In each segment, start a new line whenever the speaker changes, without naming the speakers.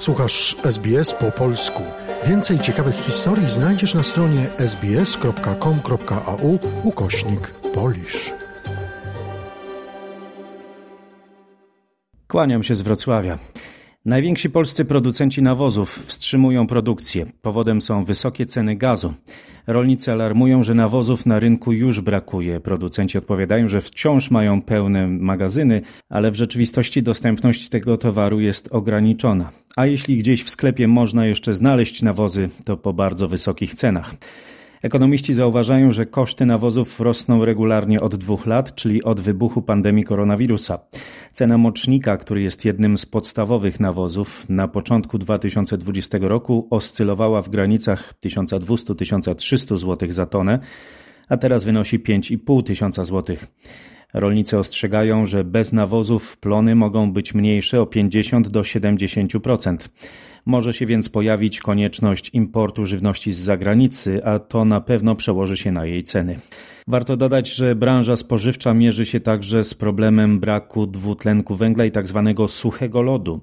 Słuchasz SBS po polsku. Więcej ciekawych historii znajdziesz na stronie sbs.com.au ukośnik polisz.
Kłaniam się z Wrocławia. Najwięksi polscy producenci nawozów wstrzymują produkcję. Powodem są wysokie ceny gazu. Rolnicy alarmują, że nawozów na rynku już brakuje. Producenci odpowiadają, że wciąż mają pełne magazyny, ale w rzeczywistości dostępność tego towaru jest ograniczona. A jeśli gdzieś w sklepie można jeszcze znaleźć nawozy, to po bardzo wysokich cenach. Ekonomiści zauważają, że koszty nawozów rosną regularnie od dwóch lat, czyli od wybuchu pandemii koronawirusa. Cena mocznika, który jest jednym z podstawowych nawozów, na początku 2020 roku oscylowała w granicach 1200-1300 zł za tonę, a teraz wynosi 5,5 tysiąca złotych. Rolnicy ostrzegają, że bez nawozów plony mogą być mniejsze o 50 do 70%. Może się więc pojawić konieczność importu żywności z zagranicy, a to na pewno przełoży się na jej ceny. Warto dodać, że branża spożywcza mierzy się także z problemem braku dwutlenku węgla i tzw. Tak suchego lodu.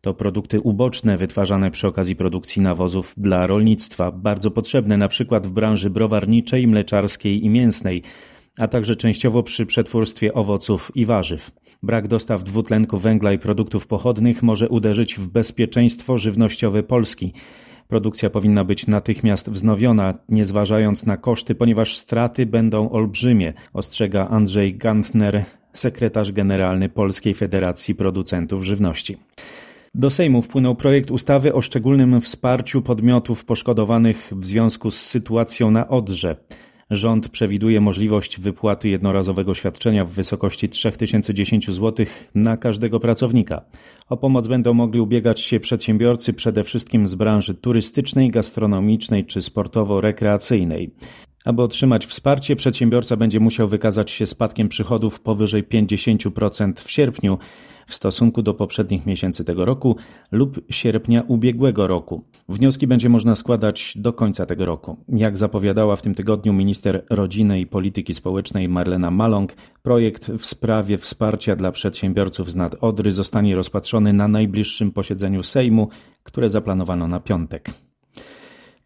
To produkty uboczne wytwarzane przy okazji produkcji nawozów dla rolnictwa, bardzo potrzebne na przykład w branży browarniczej, mleczarskiej i mięsnej, a także częściowo przy przetwórstwie owoców i warzyw. Brak dostaw dwutlenku węgla i produktów pochodnych może uderzyć w bezpieczeństwo żywnościowe Polski. Produkcja powinna być natychmiast wznowiona, nie zważając na koszty, ponieważ straty będą olbrzymie, ostrzega Andrzej Gantner, sekretarz generalny Polskiej Federacji Producentów Żywności. Do Sejmu wpłynął projekt ustawy o szczególnym wsparciu podmiotów poszkodowanych w związku z sytuacją na Odrze. Rząd przewiduje możliwość wypłaty jednorazowego świadczenia w wysokości 3010 zł na każdego pracownika. O pomoc będą mogli ubiegać się przedsiębiorcy przede wszystkim z branży turystycznej, gastronomicznej czy sportowo-rekreacyjnej. Aby otrzymać wsparcie, przedsiębiorca będzie musiał wykazać się spadkiem przychodów powyżej 50% w sierpniu w stosunku do poprzednich miesięcy tego roku lub sierpnia ubiegłego roku. Wnioski będzie można składać do końca tego roku. Jak zapowiadała w tym tygodniu minister rodziny i polityki społecznej Marlena Maląg, projekt w sprawie wsparcia dla przedsiębiorców z nad Odry zostanie rozpatrzony na najbliższym posiedzeniu Sejmu, które zaplanowano na piątek.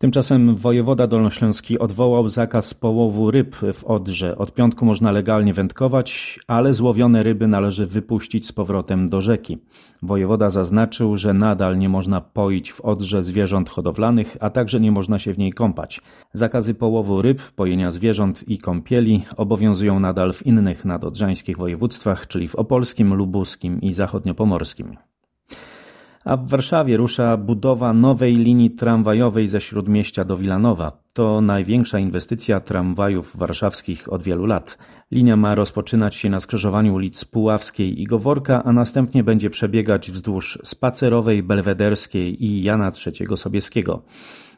Tymczasem wojewoda dolnośląski odwołał zakaz połowu ryb w Odrze. Od piątku można legalnie wędkować, ale złowione ryby należy wypuścić z powrotem do rzeki. Wojewoda zaznaczył, że nadal nie można poić w Odrze zwierząt hodowlanych, a także nie można się w niej kąpać. Zakazy połowu ryb, pojenia zwierząt i kąpieli obowiązują nadal w innych nadodrzańskich województwach, czyli w opolskim, lubuskim i zachodniopomorskim a w Warszawie rusza budowa nowej linii tramwajowej ze Śródmieścia do Wilanowa. To największa inwestycja tramwajów warszawskich od wielu lat. Linia ma rozpoczynać się na skrzyżowaniu ulic Puławskiej i Goworka, a następnie będzie przebiegać wzdłuż Spacerowej, Belwederskiej i Jana III Sobieskiego.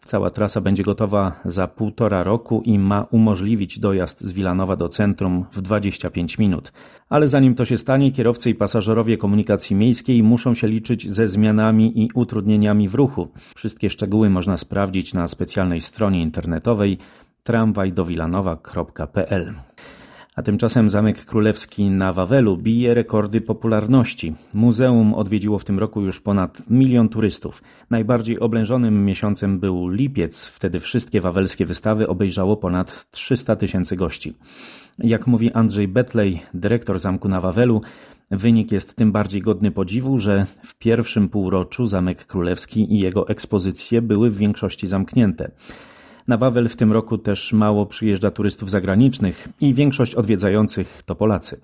Cała trasa będzie gotowa za półtora roku i ma umożliwić dojazd z Wilanowa do centrum w 25 minut. Ale zanim to się stanie, kierowcy i pasażerowie komunikacji miejskiej muszą się liczyć ze zmianami i utrudnieniami w ruchu. Wszystkie szczegóły można sprawdzić na specjalnej stronie internetowej tramwajdowilanowa.pl. A tymczasem Zamek Królewski na Wawelu bije rekordy popularności. Muzeum odwiedziło w tym roku już ponad milion turystów. Najbardziej oblężonym miesiącem był lipiec, wtedy wszystkie wawelskie wystawy obejrzało ponad 300 tysięcy gości. Jak mówi Andrzej Betlej, dyrektor Zamku na Wawelu, wynik jest tym bardziej godny podziwu, że w pierwszym półroczu Zamek Królewski i jego ekspozycje były w większości zamknięte. Na Wawel w tym roku też mało przyjeżdża turystów zagranicznych i większość odwiedzających to Polacy.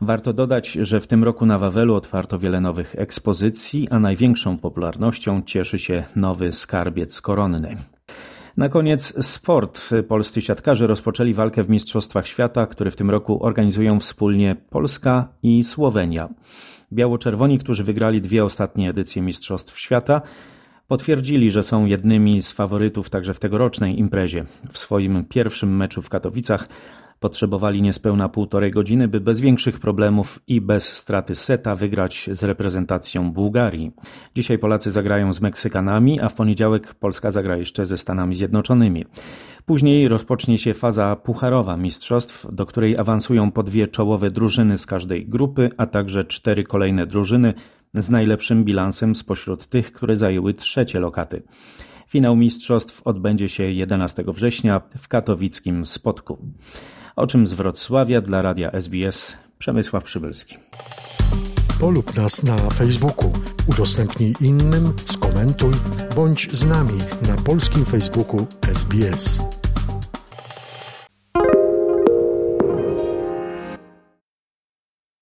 Warto dodać, że w tym roku na Wawelu otwarto wiele nowych ekspozycji, a największą popularnością cieszy się nowy skarbiec koronny. Na koniec sport. Polscy siatkarze rozpoczęli walkę w Mistrzostwach Świata, które w tym roku organizują wspólnie Polska i Słowenia. Biało-czerwoni, którzy wygrali dwie ostatnie edycje Mistrzostw Świata, Potwierdzili, że są jednymi z faworytów także w tegorocznej imprezie. W swoim pierwszym meczu w Katowicach potrzebowali niespełna półtorej godziny, by bez większych problemów i bez straty seta wygrać z reprezentacją Bułgarii. Dzisiaj Polacy zagrają z Meksykanami, a w poniedziałek Polska zagra jeszcze ze Stanami Zjednoczonymi. Później rozpocznie się faza pucharowa mistrzostw, do której awansują po dwie czołowe drużyny z każdej grupy, a także cztery kolejne drużyny z najlepszym bilansem spośród tych, które zajęły trzecie lokaty. Finał mistrzostw odbędzie się 11 września w katowickim Spodku. O czym z Wrocławia dla radia SBS Przemysław Przybylski.
Polub nas na Facebooku, udostępnij innym, skomentuj, bądź z nami na polskim Facebooku SBS.